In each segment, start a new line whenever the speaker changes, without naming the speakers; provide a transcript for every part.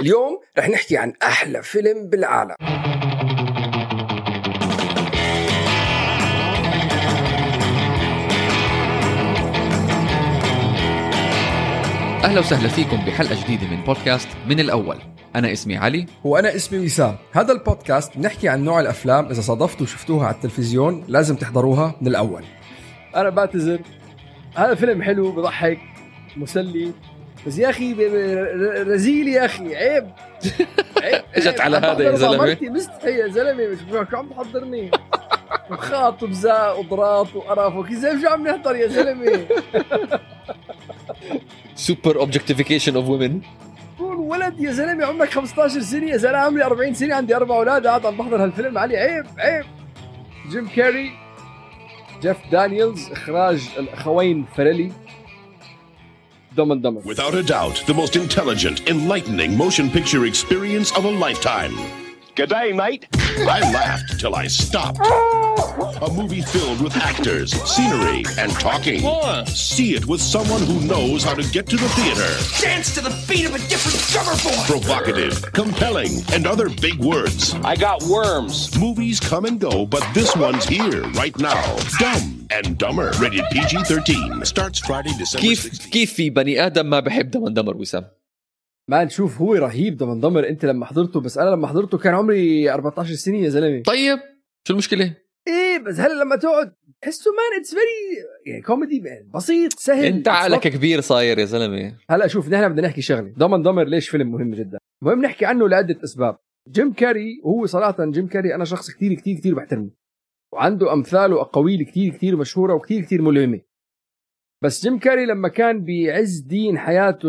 اليوم رح نحكي عن أحلى فيلم بالعالم.
أهلا وسهلا فيكم بحلقة جديدة من بودكاست من الأول. أنا اسمي علي.
وأنا اسمي وسام. هذا البودكاست بنحكي عن نوع الأفلام إذا صادفتوا وشفتوها على التلفزيون لازم تحضروها من الأول.
أنا بعتذر. هذا فيلم حلو بضحك مسلي. بس يا أخي رزيل يا أخي عيب. عيب. عيب.
على هذا يا.
مرتي مستحي يا زلمة. مش عم تحضرني وخاط وبزاق وضراط وقرف. وكذا شو عم نحضر يا زلمة؟
super objectification of women
كون ولد يا زلمة عمرك 15 سنة. يا زلمة عمري 40 سنة عندي أربع أولاد. قاعد عم بحضر هالفيلم. علي عيب عيب. جيم كاري جيف دانييلز إخراج الأخوين فريلي. Dumb and Dumber.
Without a doubt, the most intelligent, enlightening motion picture experience of a lifetime. Good day, mate. I laughed till I stopped. A movie filled with actors, scenery, and talking. See it with someone who knows how to get to the theater.
dance to the beat of a different drummer boy.
Provocative, compelling, and other big words.
I got worms.
Movies come and go, but this one's here right now. Dumb and Dumber. Rated PG 13. Starts Friday, December
كيف
16th.
كيف في بني ادم ما بحب دم دمر وسام
ما نشوف هو رهيب دم دمر انت لما حضرته بس انا لما حضرته كان عمري 14 سنه يا زلمه
طيب شو المشكله
إيه بس هلا لما تقعد تحسه man it's very يعني كوميدي بسيط سهل.
انت عقلك كبير صاير يا زلمة.
هلا شوف نحن بدنا نحكي شغلة. Dumb and Dumber ليش فيلم مهم جدا؟ مهم نحكي عنه لعدة أسباب. جيم كاري وهو صراحة جيم كاري أنا شخص كتير كتير كتير بحترمه. وعنده أمثال واقاويل كتير كتير مشهورة وكتير كتير ملهمة. بس جيم كاري لما كان بعز دين حياته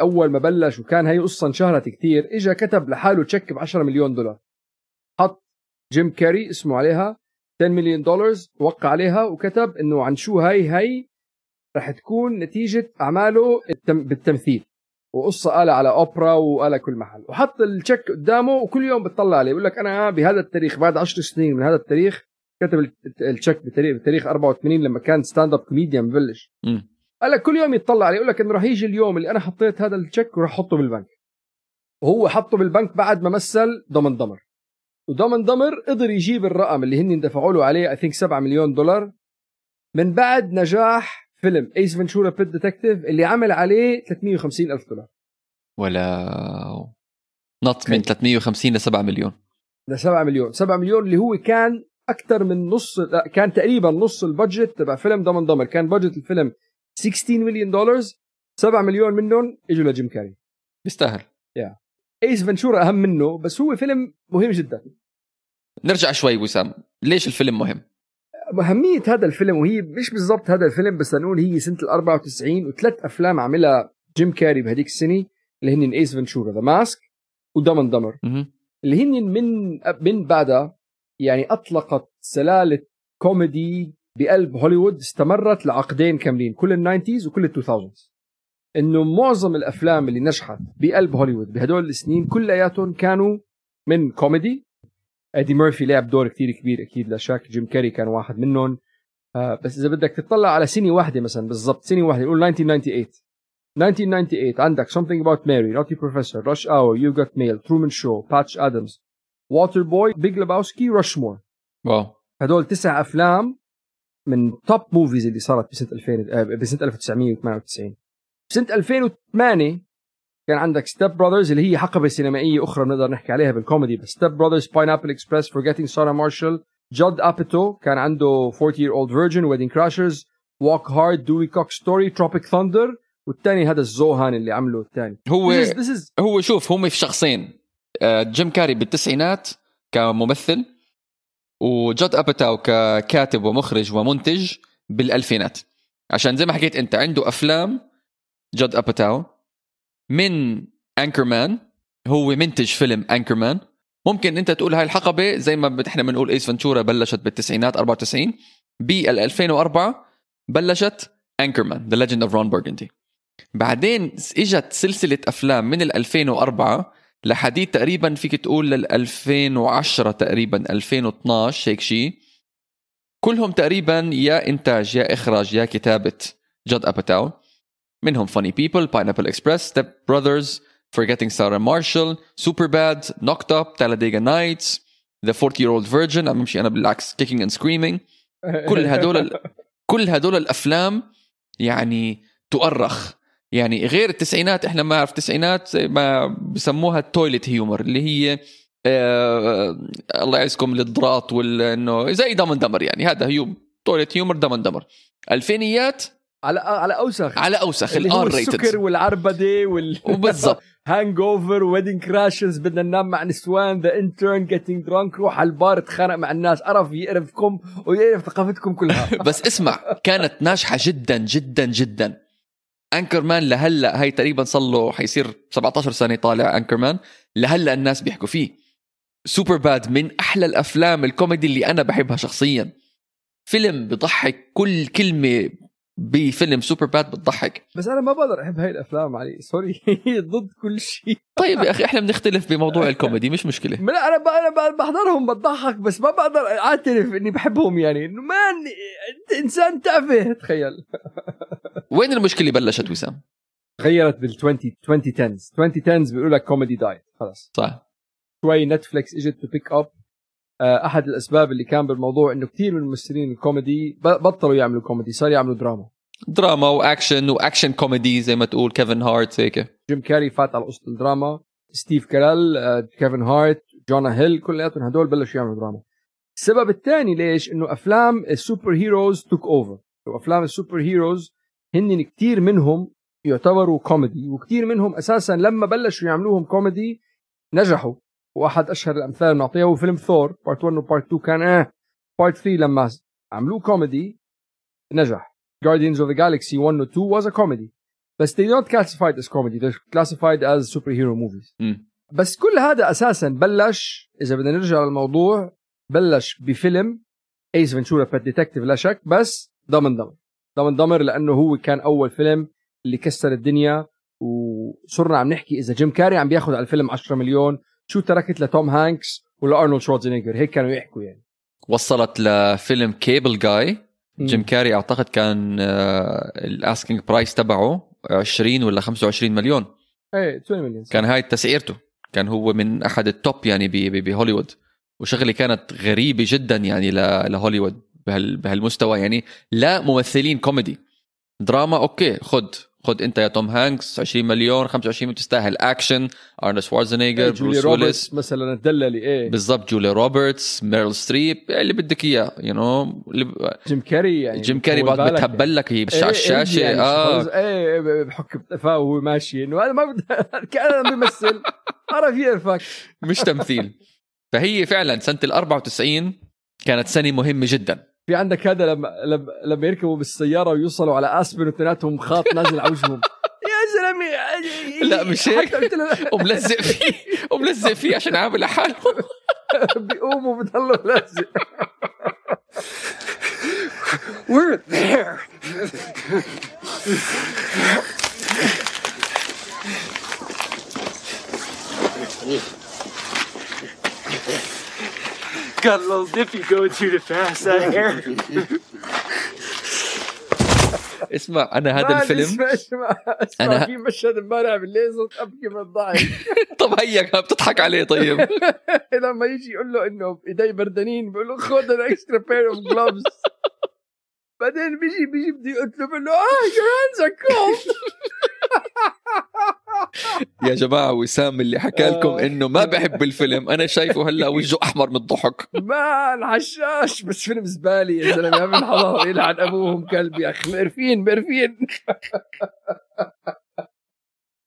اول ما بلش وكان هي قصة انشهرت كتير اجى كتب لحاله تشيك ب 10 مليون دولار. حط جيم كاري اسمه عليها. 10 مليون دولار وقع عليها وكتب إنه عن شو هاي هاي رح تكون نتيجة أعماله التم... بالتمثيل. وقصة قالها على أوبرا وقالها كل محل. وحط التشيك قدامه وكل يوم بتطلع عليه. بيقول لك أنا بهذا التاريخ بعد عشر سنين من هذا التاريخ كتب الت- التشيك بتاريخ, بتاريخ 84 لما كان stand up comedian ببلش. قال لك كل يوم يطلع عليه. يقول لك إنه رح يجي اليوم اللي أنا حطيت هذا التشيك وراح أحطه بالبنك. وهو حطه بالبنك بعد ما مثل Dumb and Dumber و Dumb and Dumber قدر يجيب الرقم اللي هن دفعوا له عليه I think 7 مليون دولار. من بعد نجاح فيلم Ace Ventura Pet Detective اللي عمل عليه 350 ألف دولار.
ولا نط من 350 ل 7 مليون.
ده 7 مليون. 7 مليون اللي هو كان أكثر من نص لا كان تقريبا نص ال budget تبع فيلم Dumb and Dumber كان budget الفيلم 16 مليون دولار 7 مليون منهم إجوا لجيم كاري.
بيستاهل
Ace Ventura أهم منه بس هو فيلم مهم جدا.
نرجع شوي وسام. ليش الفيلم مهم؟
أهمية هذا الفيلم وهي مش بالضبط هذا الفيلم بس لنقول هي سنة ال 94 وثلاث أفلام عملها جيم كاري بهديك السنة اللي هن Ace Ventura The Mask و Dumb
and Dumber.
اللي هن من من بعدها يعني أطلقت سلالة كوميدي بقلب هوليوود استمرت لعقدين كاملين كل ال nineties وكل التو إنه معظم الأفلام اللي نجحت بقلب هوليوود بهدول السنين كلياتهم كانوا من كوميدي. ادي ميرفي لعب دور كتير كبير أكيد لا شك جيم كاري كان واحد منهم. آه بس إذا بدك تطلع على سنه واحدة مثلا بالضبط سنه واحدة نقول 1998 1998 عندك Something About Mary, Nutty Professor, Rush Hour, You Got Mail, Truman Show, Patch Adams, Waterboy, Big Lebowski, Rushmore.
wow.
هدول تسع أفلام من top movies اللي صارت بسنة 2000 آه، بسنة 1998 بسنه 2008 كان عندك Step Brothers اللي هي حقبة سينمائية أخرى بنقدر نحكي عليها بالكوميدي بس. Step Brothers Pineapple Express Forgetting Sarah Marshall جود اباتاو كان عنده 40 year old virgin Wedding Crashers Walk Hard Dewey Cox Story Tropic Thunder والثاني هذا ال Zohan اللي عمله الثاني
هو
this is, this is
هو شوف هم في شخصين. آه، جيم كاري بالتسعينات كممثل وجود اباتاو ككاتب ومخرج ومنتج بالألفينات. عشان زي ما حكيت أنت عنده أفلام جود اباتاو من Anchorman هو منتج فيلم Anchorman ممكن أنت تقول هاي الحقبة زي ما إحنا بنقول Ace Ventura بلشت بالتسعينات 94 بال 2004 بلشت Anchorman The Legend of Ron Burgundy بعدين إجت سلسلة أفلام من ال 2004 لحديد تقريبا فيك تقول لل 2010 تقريبا 2012 هيك شيء كلهم تقريبا يا إنتاج يا إخراج يا كتابة جود اباتاو منهم Funny People Pineapple Express Step Brothers Forgetting Sarah Marshall Super Bad Knocked Up Talladega Nights The 40 Year Old Virgin عم بمشي أنا بالعكس Kicking and Screaming. كل هدول ال- كل هدول الأفلام يعني تؤرخ. يعني غير التسعينات إحنا ما نعرف التسعينات ما بسموها ال toilet humor اللي هي آه الله يعزكم الضراط وانه زي Dumb Dumber يعني هذا هيو toilet humor Dumb Dumber الألفينيات
على على أوسخ.
على
أوسخ ال
R
السكر
rated
والعربدة وال
وبالضبط.
Hangover Wedding Crashers بدنا ننام مع نسوان The Intern getting drunk روح على البار تخانق مع الناس قرف يقرفكم ويقرف ثقافتكم كلها.
بس اسمع كانت ناجحة جدا جدا جدا. Anchorman لهلأ هي تقريبا صار له حيصير 17 سنة طالع Anchorman لهلأ الناس بيحكوا فيه. Superbad من أحلى الأفلام الكوميدي اللي أنا بحبها شخصيا. فيلم بضحك كل كلمة بفيلم Superbad بتضحك.
بس أنا ما بقدر أحب هاي الأفلام علي. sorry ضد كل شيء.
طيب يا أخي إحنا بنختلف بموضوع الكوميدي مش مشكلة.
لا أنا ب- أنا بحضرهم بضحك بس ما بقدر أعترف إني بحبهم يعني. إنه man أنت إنسان تافه تخيل.
وين المشكلة بلشت وسام؟
تغيرت بال 20 2010 2010 بيقولوا لك comedy died خلص.
صح.
شوي نتفليكس إجت to pick up أحد الأسباب اللي كان بالموضوع إنه كثير من الممثلين الكوميدي بطلوا يعملوا كوميدي صار يعملوا دراما.
دراما وأكشن وأكشن كوميدي زي ما تقول كيفن هارت هيك.
جيم كاري فات على قصه الدراما ستيف كارل آه، كيفن هارت جونا هيل كلياتهم هدول بلشوا يعملوا دراما. السبب الثاني ليش؟ إنه أفلام ال superheroes took over وأفلام ال superheroes هن كثير منهم يعتبروا كوميدي وكثير منهم أساسا لما بلشوا يعملوهم كوميدي نجحوا. واحد أشهر الأمثال بنعطيها هو فيلم Thor part 1 و part 2 كان آه part 3 لما عملوه كوميدي نجح. Guardians of the Galaxy 1 و 2 was a comedy. بس they don't classify it as comedy they're classified as superhero movies.
مم.
بس كل هذا أساسا بلش إذا بدنا نرجع للموضوع بلش بفيلم Ace Ventura Pet Detective لا شك بس Dumb and Dumber Dumb and Dumber لأنه هو كان أول فيلم اللي كسر الدنيا وصرنا عم نحكي إذا جيم كاري عم بياخذ على الفيلم 10 مليون شو تركت لتوم هانكس ولا ارنولد شوارزنيجر؟ هيك كانوا يحكوا يعني.
وصلت لفيلم Cable Guy. جيم كاري أعتقد كان آه، ال asking price تبعه 20 ولا 25 مليون.
إيه 20 مليون
كان هاي تسعيرته. كان هو من أحد ال top يعني بهوليوود. وشغلة كانت غريبة جدا يعني لهوليوود بهال بهالمستوى يعني. لا ممثلين كوميدي. دراما okay خد. خد انت يا توم هانكس 20 مليون 25 مليون تستاهل اكشن ارنولد شوارزنيجر
إيه، جولي
بروس
روبرتس
ويلس
مثلا الدللي إيه.
بالضبط جولي روبرتس ميرل ستريب اللي بدك إياه you know
جيم كاري يعني
جيم كاري بعد بتهبل لك هي
يعني.
على
إيه،
الشاشة
إيه يعني آه. إيه إيه، بحك بقفاه وهو ماشي. إنه هذا ما بد... كان عم بيمثل عرف يقرفك
مش تمثيل. فهي فعلا سنة ال 94 كانت سنة مهمة جدا.
في عندك هذا لما لما, لما يركبوا بالسيارة ويوصلوا على آسبن واثنيناتهم خاط نازل على وجههم. يا زلمة
لا، مش هيك. وملزق فيه وملزق فيه عشان عامل حاله
بيقوموا بضلوا لازق
We're there. Got a little dippy going too fast out here.
اسمع أنا هذا الفيلم
اسمع اسمع اسمع
أنا-
في مشهد امبارح بالليل صرت أبكي من الضحك.
طب هيك بتضحك عليه طيب.
لما يجي يقول له إنه إيدي بردانين بقول له خذ extra pair of gloves. بعدين بيجي بيجي بدي اطلب له آه your hands are cold.
يا جماعة وسام اللي حكى لكم
آه.
إنه ما بحب الفيلم. أنا شايفه هلأ وجهه أحمر من الضحك.
مان حشاش بس فيلم زبالي يا زلمة. ما بنحضر يلعن أبوهم كلب يا أخي. مقرفين مقرفين.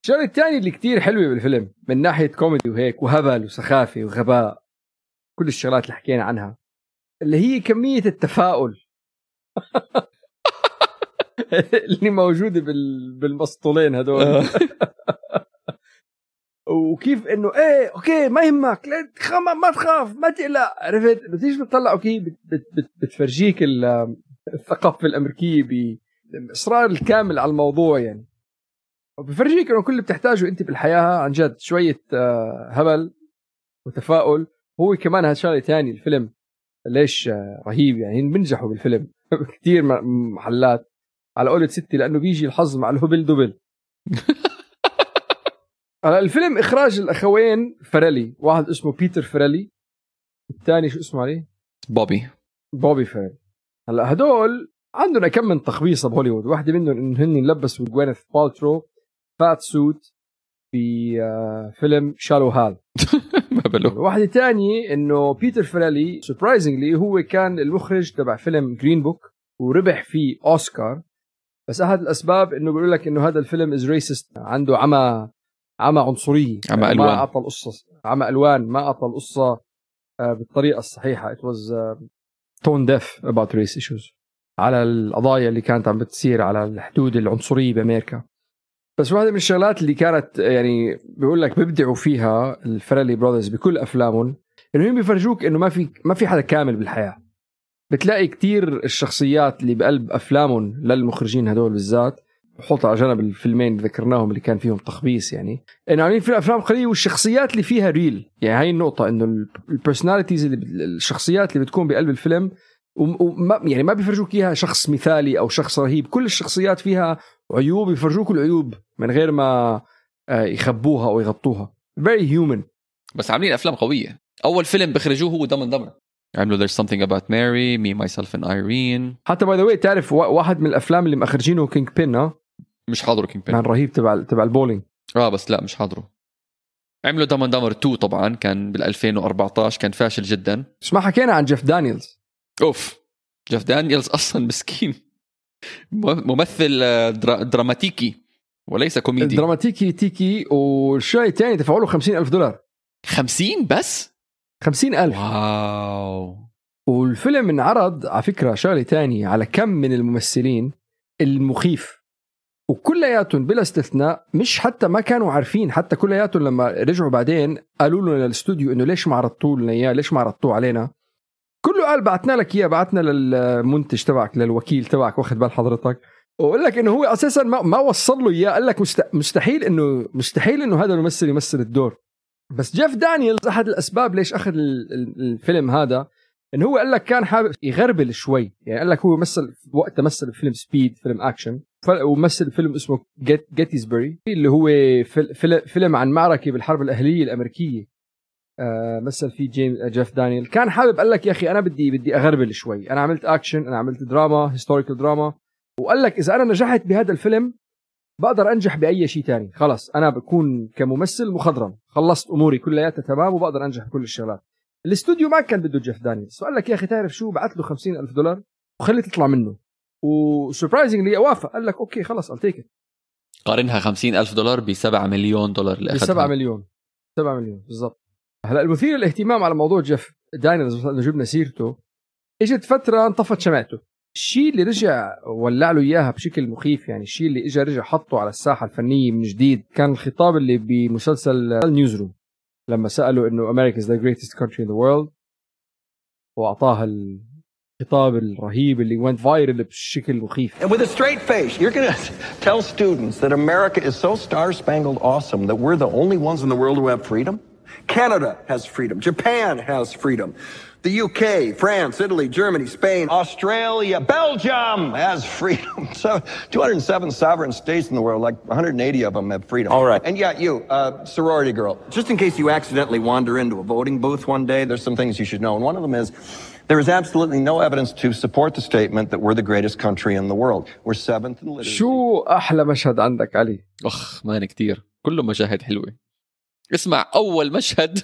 الشغلة الثانية اللي كتير حلوة بالفيلم من ناحية كوميدي وهيك وهبل وسخافة وغباء كل الشغلات اللي حكينا عنها اللي هي كمية التفاؤل. اللي موجودة بال... بالمسطولين هدول.
آه.
وكيف إنه إيه okay ما يهمك لا تخم ما تخاف ما تقلق. عرفت؟ انه تيجي بتطلع؟ okay بت بت بت بتفرجيك ال- الثقافة الأمريكية بالاصرار الكامل على الموضوع يعني. وبفرجيك إنه كل اللي بتحتاجه أنت بالحياة عن جد شوية آه، هبل وتفاؤل. هو كمان هذا شغلة ثاني الفيلم. ليش آه، رهيب يعني بنجحوا بالفيلم. كثير محلات. على قولة ستي لأنه بيجي الحظ مع الهبل دبل. الفيلم إخراج الأخوين فريلي. واحد اسمه بيتر فريلي. الثاني شو اسمه عليه؟
بوبي.
بوبي فريلي. هلا هدول عندنا كم من تخبيصه بهوليوود. واحدة منهم انه هن لبسوا جوينث بالترو fat suit في آه، فيلم Shallow Hal.
ما بلو
واحدة تانية إنه بيتر فريلي surprisingly هو كان المخرج تبع فيلم Green Book وربح فيه اوسكار بس أحد الأسباب إنه بيقول لك إنه هذا الفيلم is racist عنده عمى عمى عنصريه
عمى
ما
ألوان.
أعطى القصة. عمى ألوان ما أعطى القصة آه، بالطريقة الصحيحة. It was uh, tone deaf about race issues. على القضايا اللي كانت عم بتصير على الحدود العنصرية بأمريكا. بس واحدة من الشغلات اللي كانت يعني بيقول لك بيبدعوا فيها ال Farrelly brothers بكل أفلامهم إنه هم بيفرجوك إنه ما في ما في حدا كامل بالحياة. بتلاقي كتير الشخصيات اللي بقلب أفلامهم للمخرجين هدول بالذات بحط على جنب الفيلمين اللي ذكرناهم اللي كان فيهم تخبيص يعني. انه عاملين في افلام قليله والشخصيات اللي فيها real. يعني هاي النقطة إنه ال personalities اللي الشخصيات اللي بتكون بقلب الفيلم وم- وما يعني ما بيفرجوك إياها شخص مثالي أو شخص رهيب. كل الشخصيات فيها عيوب يفرجوك العيوب من غير ما آه، يخبوها أو يغطوها. Very human.
بس عاملين أفلام قوية. أول فيلم بخرجوه هو Dumb Dumber عملوا there's something about Mary me myself and Irene.
حتى by the way تعرف وا- واحد من الأفلام اللي مخرجينه Kingpin ها؟
مش حاضروا Kingpin
كان رهيب تبع تبع البولينج.
آه بس لا مش حاضروا عملوا Dumb Dumber 2 طبعا كان بال 2014 كان فاشل جدا.
بس ما حكينا عن جيف دانييلز.
أوف جيف دانييلز أصلا مسكين. ممثل آه، درا- دراماتيكي وليس كوميدي.
الدراماتيكي تيكي والشيء الثاني دفعوا له 50 ألف دولار.
50 بس؟
50 ألف.
واو.
والفيلم انعرض على فكرة شغلة تانية على كم من الممثلين المخيف. وكلياتهم بلا استثناء مش حتى ما كانوا عارفين حتى كلياتهم لما رجعوا بعدين قالوا لنا للاستوديو إنه ليش ما عرضتوا لنا إياه ليش ما عرضتوه علينا؟ كله قال بعتنا لك إياه بعتنا للمنتج تبعك للوكيل تبعك واخد بال حضرتك؟ وقال لك إنه هو أساسا ما, ما وصل له إياه قال لك مست- مستحيل انه مستحيل إنه هذا الممثل يمثل الدور. بس جيف دانييلز أحد الأسباب ليش أخذ ال- ال- الفيلم هذا إنه هو قال لك كان حابب يغربل شوي. يعني قال لك هو مثل وقتها مثل فيلم Speed فيلم اكشن ومثل فيلم اسمه Gettysburg اللي هو فيل- فيل- فيلم عن معركة بالحرب الأهلية الأمريكية. آه مثل فيه جيم جيف دانييل كان حابب قال لك يا أخي أنا بدي بدي أغربل شوي. أنا عملت أكشن أنا عملت دراما historical drama. وقال لك إذا أنا نجحت بهذا الفيلم بقدر أنجح بأي شيء تاني. خلاص أنا بكون كممثل مخضرم. خلصت أموري كلياتها تمام وبقدر أنجح بكل الشغلات. الاستوديو ما كان بده جيف دانييلز فقال لك يا أخي تعرف شو؟ بعت له 50 ألف دولار وخليه تطلع منه. و surprisingly وافق قال لك okay خلص it.
قارنها 50 ألف دولار ب 7 مليون دولار اللي
ب
أخذها.
7 مليون. 7 مليون بالضبط. هلا المثير للاهتمام على موضوع جيف دانييلز مثلا جبنا سيرته إجت فترة انطفت شمعته. الشيء اللي رجع ولع له إياها بشكل مخيف يعني الشيء اللي اجى رجع حطه على الساحة الفنية من جديد كان الخطاب اللي بمسلسل Newsroom لما سألوا إنه أمريكا is the greatest country in the world واعطاها الخطاب الرهيب اللي went viral بشكل مخيف
And with a straight face, you're going to tell students that America is so star spangled awesome that we're the only ones in the world who have freedom? Canada has freedom. Japan has freedom. The UK, France, Italy, Germany, Spain, Australia, Belgium has freedom. So 207 sovereign states in the world, like 180 of them have freedom.
All right.
And yeah, you, uh, sorority girl, just in case you accidentally wander into a voting booth one day, there's some things you should know. And one of them is there is absolutely no evidence to support the statement that we're the greatest country in the world. We're seventh in literacy.
شو احلى مشهد عندك علي
اخ مان كتير كله مشاهد حلوه اسمع اول مشهد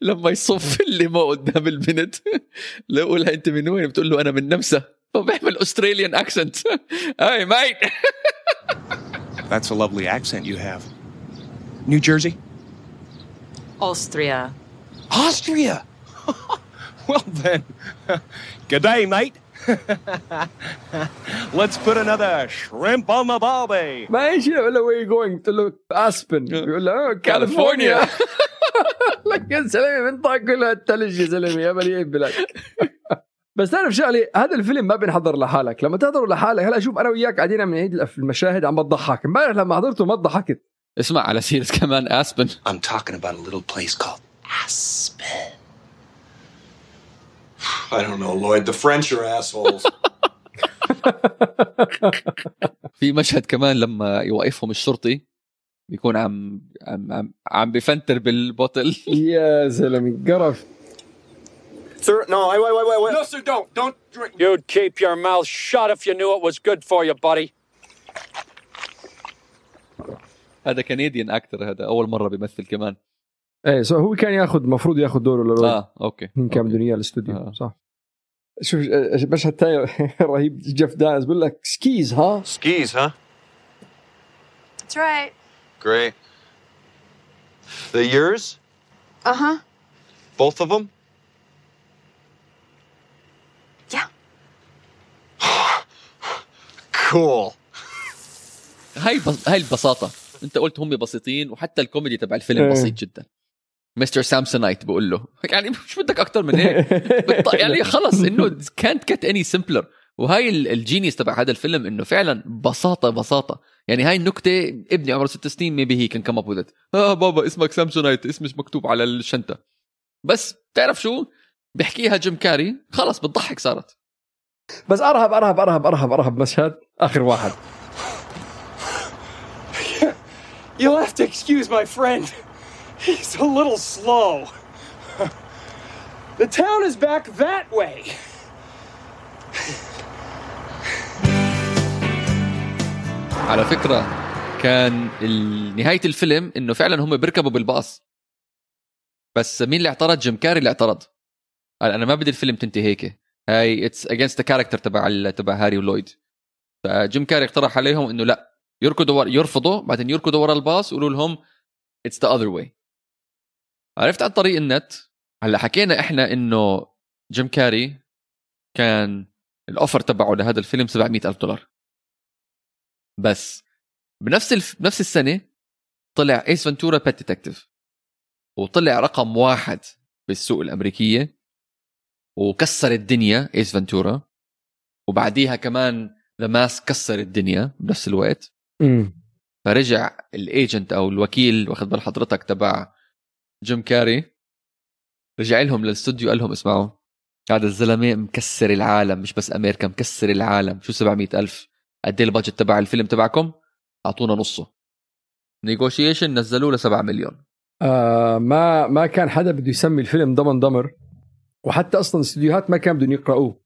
لما يصف الليمو قدام البنت لو يقولها انت من وين بتقول له انا من نمسا فبيعمل استراليان اكسنت هاي مايت
That's a lovely accent you have. New Jersey?
Austria.
Austria! well then, good day, mate. Let's put another shrimp on the barbie.
ما إيش يقول له وين جوينج قلت له Aspen بيقول له كاليفورنيا لك يا زلمه من طاق كلها الثلج يا زلمه يا مليء بلك بس تعرف شغله هذا الفيلم ما بينحضر لحالك. لما تحضره لحالك هلا شوف أنا وياك قاعدين عم نعيد المشاهد عم بتضحك امبارح لما حضرته ما ضحكت.
اسمع على سيرة كمان اسبن
I'm talking about a little place called Aspen. I don't know, Lloyd. The French are assholes.
في مشهد كمان لما يوقفهم الشرطي بيكون عم عم عم, عم بفنتر بال bottle
يا زلمه قرف
Sir, no, wait, wait, wait, wait.
No, sir, don't. Don't drink. You'd keep your mouth shut if you knew it was good for you, buddy.
هذا كنديان أكتر هذا اول مره بيمثل كمان
إيه so هو كان ياخذ المفروض ياخذ دوره للولد
آه okay
هم كان بدهم اياه الاستوديو
آه.
صح شوف مشهد تاني رهيب جيف دانييلز بيقول لك skis ها
Skis, huh?
That's right.
Great. They yours?
Uh huh.
Both of them?
Yeah.
Cool.
هاي بس... هاي البساطة أنت قلت هم بسيطين وحتى الكوميدي تبع الفيلم
إيه.
بسيط جدا mister Samsonite بقول له. يعني مش بدك أكثر من هيك. يعني خلص إنه couldn't get any simpler وهاي ال- ال genius تبع هذا الفيلم إنه فعلا بساطة بساطة. يعني هاي النكتة ابني عمره ست سنين maybe he can come up with آه بابا اسمك Samsonite اسمش مكتوب على الشنطة. بس تعرف شو؟ بيحكيها جيم كاري. خلص بتضحك صارت.
بس أرهب أرهب أرهب أرهب أرهب مشهد. آخر واحد.
You'll have to excuse my friend. He's a little slow. The town is back that way.
على فكرة كان نهاية الفيلم إنه فعلا هم بيركبوا بالباص بس مين اللي اعترض جيم كاري اللي اعترض قال أنا ما بدي الفيلم تنتهي هيك هاي it's against character تبع تبع هاري ولويد فجيم كاري اقترح عليهم إنه لا يركضوا. يرفضوا بعدين يركضوا ورا الباص ويقولوا لهم It's the other way عرفت عن طريق النت؟ هلأ حكينا إحنا إنه جيم كاري كان ال offer تبعه لهذا الفيلم 700 ألف دولار. بس بنفس الف... بنفس السنة طلع Ace Ventura Pet Detective وطلع رقم واحد بالسوق الأمريكية. وكسر الدنيا Ace Ventura وبعديها كمان The Mask كسر الدنيا بنفس الوقت.
امم
فرجع ال agent أو الوكيل واخذ بال حضرتك تبع جيم كاري رجع لهم للاستوديو قال لهم اسمعوا هذا الزلمة مكسر العالم مش بس أمريكا مكسر العالم. شو 700 ألف؟ قد إيه ال budget تبع الفيلم تبعكم؟ أعطونا نصه. negotiation نزلوه ل 7 مليون.
آه ما ما كان حدا بده يسمي الفيلم Dumb and Dumber وحتى أصلا الاستديوهات ما كان بدهم يقرأوه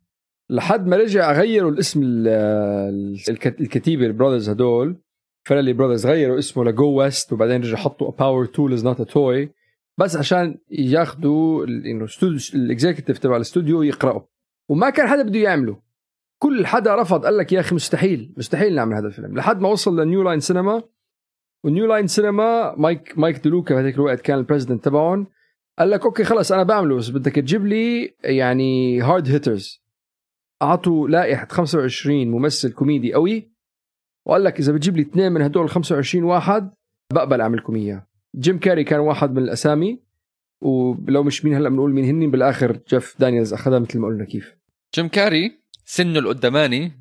لحد ما رجع غيروا الاسم ال- ال- الك- الكتيبة ال brothers هدول Farrelly Brothers غيروا اسمه ل Go West وبعدين رجع حطوا Power Tool Is Not a Toy بس عشان ياخذوا إنه ال executive تبع الاستوديو يقراوا وما كان حدا بده يعمله. كل حدا رفض قال لك يا أخي مستحيل مستحيل نعمل هذا الفيلم. لحد ما وصل لنيو لاين سينما والنيو لاين سينما مايك مايك دلوكا بهذيك الوقت كان ال president تبعهم قال لك okay خلص أنا بعمله بس بدك تجيب لي يعني hard hitters أعطوا لائحة 25 ممثل كوميدي قوي وقال لك إذا بتجيب لي اثنين من هدول 25 واحد بقبل اعملكم اياه جيم كاري كان واحد من الأسامي ولو مش مين هلأ بنقول مين هن بالآخر جيف دانييلز أخذها مثل ما قلنا كيف.
جيم كاري سنه القداماني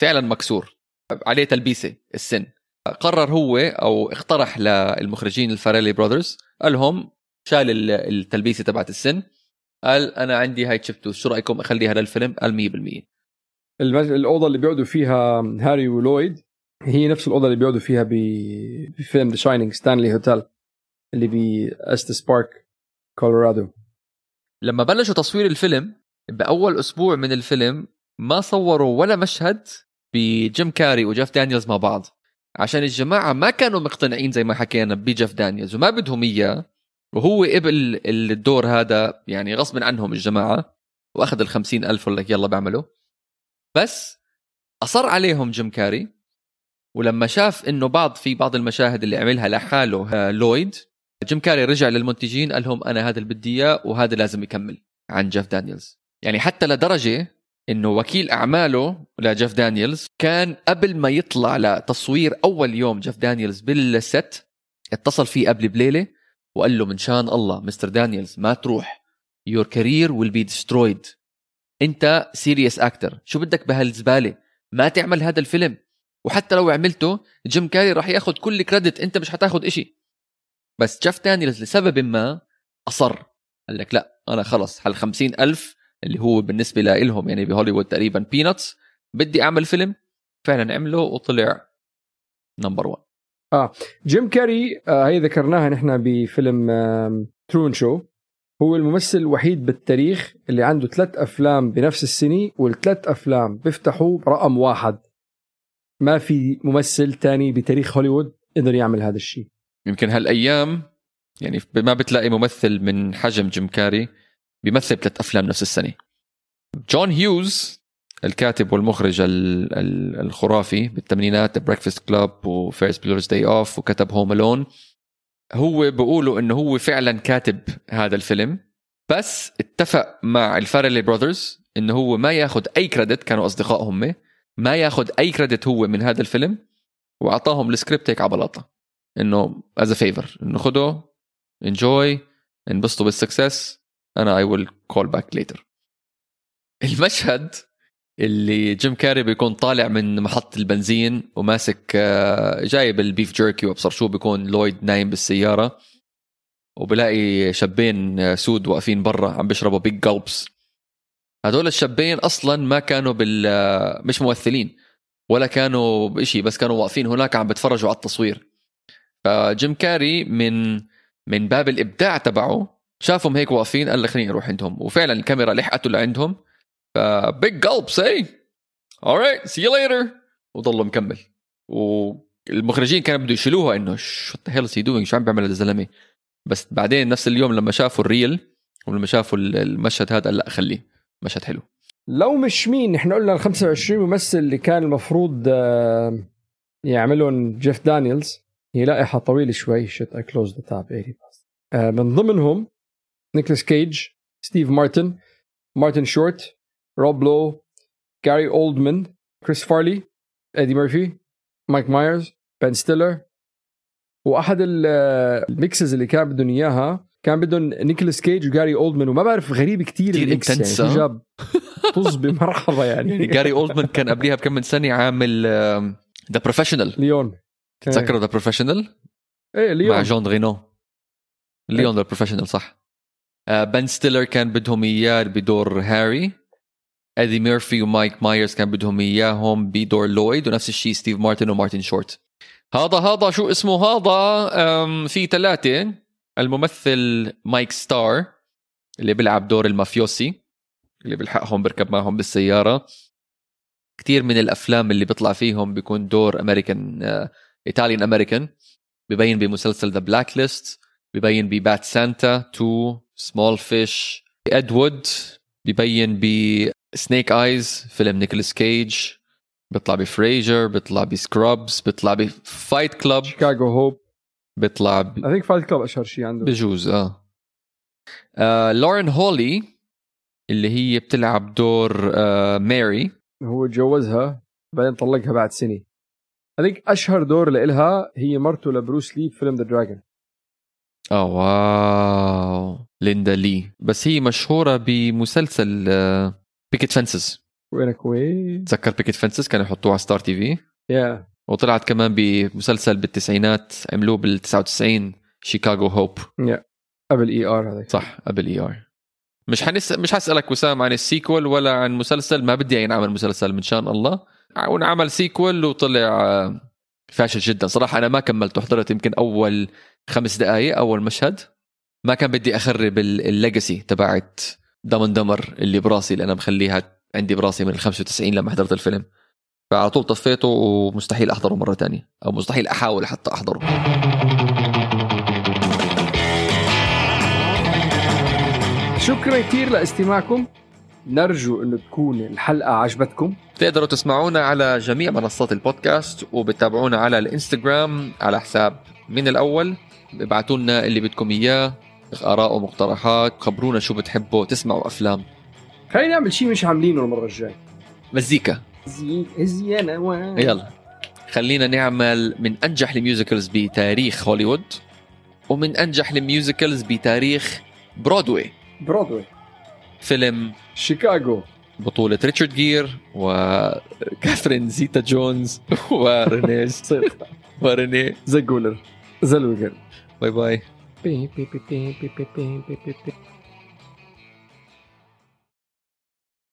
فعلا مكسور عليه تلبيسة السن. قرر هو أو اقترح للمخرجين ال Farrelly Brothers قال لهم شال ال- التلبيسة تبعت السن قال أنا عندي هاي chipped tooth شو رأيكم أخليها للفيلم؟ قال 100%
المج... الأوضة اللي بيقعدوا فيها هاري ولويد هي نفس الأوضة اللي بيقعدوا فيها. بفيلم The Shining Stanley Hotel اللي باستس بارك كولورادو
لما بلشوا تصوير الفيلم بأول أسبوع من الفيلم ما صوروا ولا مشهد بجيم كاري وجيف دانييلز مع بعض. عشان الجماعة ما كانوا مقتنعين زي ما حكينا بجيف دانييلز وما بدهم إياه. وهو قبل الدور هذا يعني غصب عنهم الجماعة وأخذ ال ألف ولا يلا بعمله. بس أصر عليهم جيم كاري. ولما شاف إنه بعض في بعض المشاهد اللي عملها لحاله آه، لويد جيم كاري رجع للمنتجين قال لهم أنا هذا اللي بدي إياه وهذا لازم يكمل عن جيف دانييلز. يعني حتى لدرجة إنه وكيل أعماله لجيف دانييلز كان قبل ما يطلع لتصوير أول يوم جيف دانييلز بالست اتصل فيه قبل بليلة وقال له من شان الله مستر دانييلز ما تروح. Your career will be destroyed. أنت serious actor شو بدك بهالزبالة؟ ما تعمل هذا الفيلم. وحتى لو عملته جيم كاري راح ياخذ كل credit أنت مش حتاخذ إشي. بس جيف دانييلز لسبب ما أصر. قال لك لا أنا خلص. هال 50 ألف اللي هو بالنسبة لهم يعني بهوليوود تقريبا peanuts بدي أعمل فيلم. فعلا عمله وطلع number 1
جيم كاري آه هي ذكرناها نحن بفيلم Truman Show هو الممثل الوحيد بالتاريخ اللي عنده ثلاث أفلام بنفس السنة والثلاث أفلام بيفتحوا رقم واحد. ما في ممثل تاني بتاريخ هوليوود قدر يعمل هذا الشيء.
يمكن هالأيام يعني ما بتلاقي ممثل من حجم جيم كاري بيمثل ثلاث أفلام نفس السنة. جون هيوز الكاتب والمخرج ال- ال- الخرافي بالثمانينات Breakfast Club و Ferris Bueller's Day Off وكتب Home Alone هو بيقولوا إنه هو فعلا كاتب هذا الفيلم بس اتفق مع ال Farrelly Brothers إنه هو ما ياخذ أي credit كانوا أصدقاء هم ما ياخذ أي credit هو من هذا الفيلم وأعطاهم السكريبت هيك على بلاطه إنه as favor إنه خده enjoy انبسطوا بال success أنا I will call back later المشهد اللي جيم كاري بيكون طالع من محطة البنزين وماسك آه، جايب ال beef jerky وأبصر شو بيكون لويد نايم بالسيارة وبلاقي شابين آه، سود واقفين برا عم بيشربوا Big Gulps هدول الشابين أصلا ما كانوا بال آه، مش ممثلين ولا كانوا بشيء بس كانوا واقفين هناك عم بتفرجوا على التصوير. فجيم كاري من من باب الإبداع تبعه شافهم هيك واقفين قال لك خليني أروح عندهم. وفعلا الكاميرا لحقته لعندهم. ف Big Gulps eh alright see you later. وضلوا مكمل. والمخرجين كانوا بده يشيلوها إنه شو the hell he doing شو عم بيعمل الزلمه بس بعدين نفس اليوم لما شافوا ال reel ولما شافوا المشهد هذا قال لأ خليه. مشهد حلو.
لو مش مين نحن قلنا ال 25 ممثل اللي كان المفروض آه، يعملون جيف دانييلز هي لائحة طويلة شوي shit I closed the tab 80 بس آه، من ضمنهم نيكلاس كيج ستيف مارتن مارتن شورت روب لو جاري اولدمان كريس فارلي ايدي ميرفي مايك مايرز بن ستيلر وأحد ال- آه، ال mixes اللي كان بدهم إياها كان بدهم نيكولاس كيج وجاري اولدمان وما بعرف غريب كتير
ال
mix يعني
ها؟
جاب طز بمرحبا يعني.
جاري اولدمان كان قبليها بكم من سنة عامل The Professional
ليون.
تتذكروا The Professional
إيه
مع
ليون
جون رينو. ليون The Professional صح. آه، بن ستيلر كان بدهم إياه بدور هاري. ايدي ميرفي ومايك مايرز كان بدهم إياهم بدور لويد. ونفس الشيء ستيف مارتن ومارتن شورت. هذا هذا شو اسمه هذا؟ في ثلاثة. الممثل مايك ستار اللي بيلعب دور المافيوسي اللي بيلحقهم بركب معهم بالسيارة. كثير من الأفلام اللي بيطلع فيهم بيكون دور American Italian American ببين بمسلسل The Blacklist ببين ب Bad Santa. 2 Small Fish. Ed Wood ببين ب Snake Eyes. فيلم نيكولاس كيج. بيطلع ب Frasier بيطلع ب Scrubs. بيطلع ب Fight
Club. Chicago Hope.
بيطلع ب...
I think Fight Club أشهر شيء عنده.
بجوز آه, آه لورين هولي اللي هي بتلعب دور آه ماري
هو تجوزها بعدين طلقها بعد سنة. هذيك أشهر دور لإلها هي مرته لبروس لي بفيلم The Dragon
آه واو. ليندا لي. بس هي مشهورة بمسلسل Picket Fences
وينك وين
تذكر Picket Fences كانوا يحطوه على Star TV
يا
وطلعت كمان بمسلسل بالتسعينات عملوه بال 99 Chicago Hope
قبل ER هذاك.
صح قبل ER مش حنس مش حسألك وسام عن ال sequel ولا عن مسلسل؟ ما بدي ينعمل مسلسل من شان الله. ونعمل sequel وطلع آه، فاشل جدا. صراحة أنا ما كملته حضرت يمكن أول خمس دقائق أول مشهد. ما كان بدي أخرب ال legacy تبعت Dumb and Dumber اللي براسي اللي أنا مخليها عندي براسي من ال 95 لما حضرت الفيلم. فعلى طول طفيته ومستحيل أحضره مرة تانية أو مستحيل أحاول حتى أحضره.
شكرا كثير لاستماعكم. نرجو انه تكون الحلقة عجبتكم.
تقدروا تسمعونا على جميع منصات البودكاست وبتابعونا على الإنستغرام على حساب من الأول. ابعتوا لنا اللي بدكم إياه آراء ومقترحات خبرونا شو بتحبوا تسمعوا أفلام.
خلينا نعمل شيء مش عاملينه المرة الجاية.
مزيكا.
زي زي أنا و...
يلا. خلينا نعمل من أنجح ال musicals بتاريخ هوليوود ومن أنجح ال musicals بتاريخ برودواي
برودواي
فيلم
شيكاغو
بطولة ريتشارد جير وكاثرين زيتا جونز ورينيه ورينيه
زي جولر زلوجر
باي باي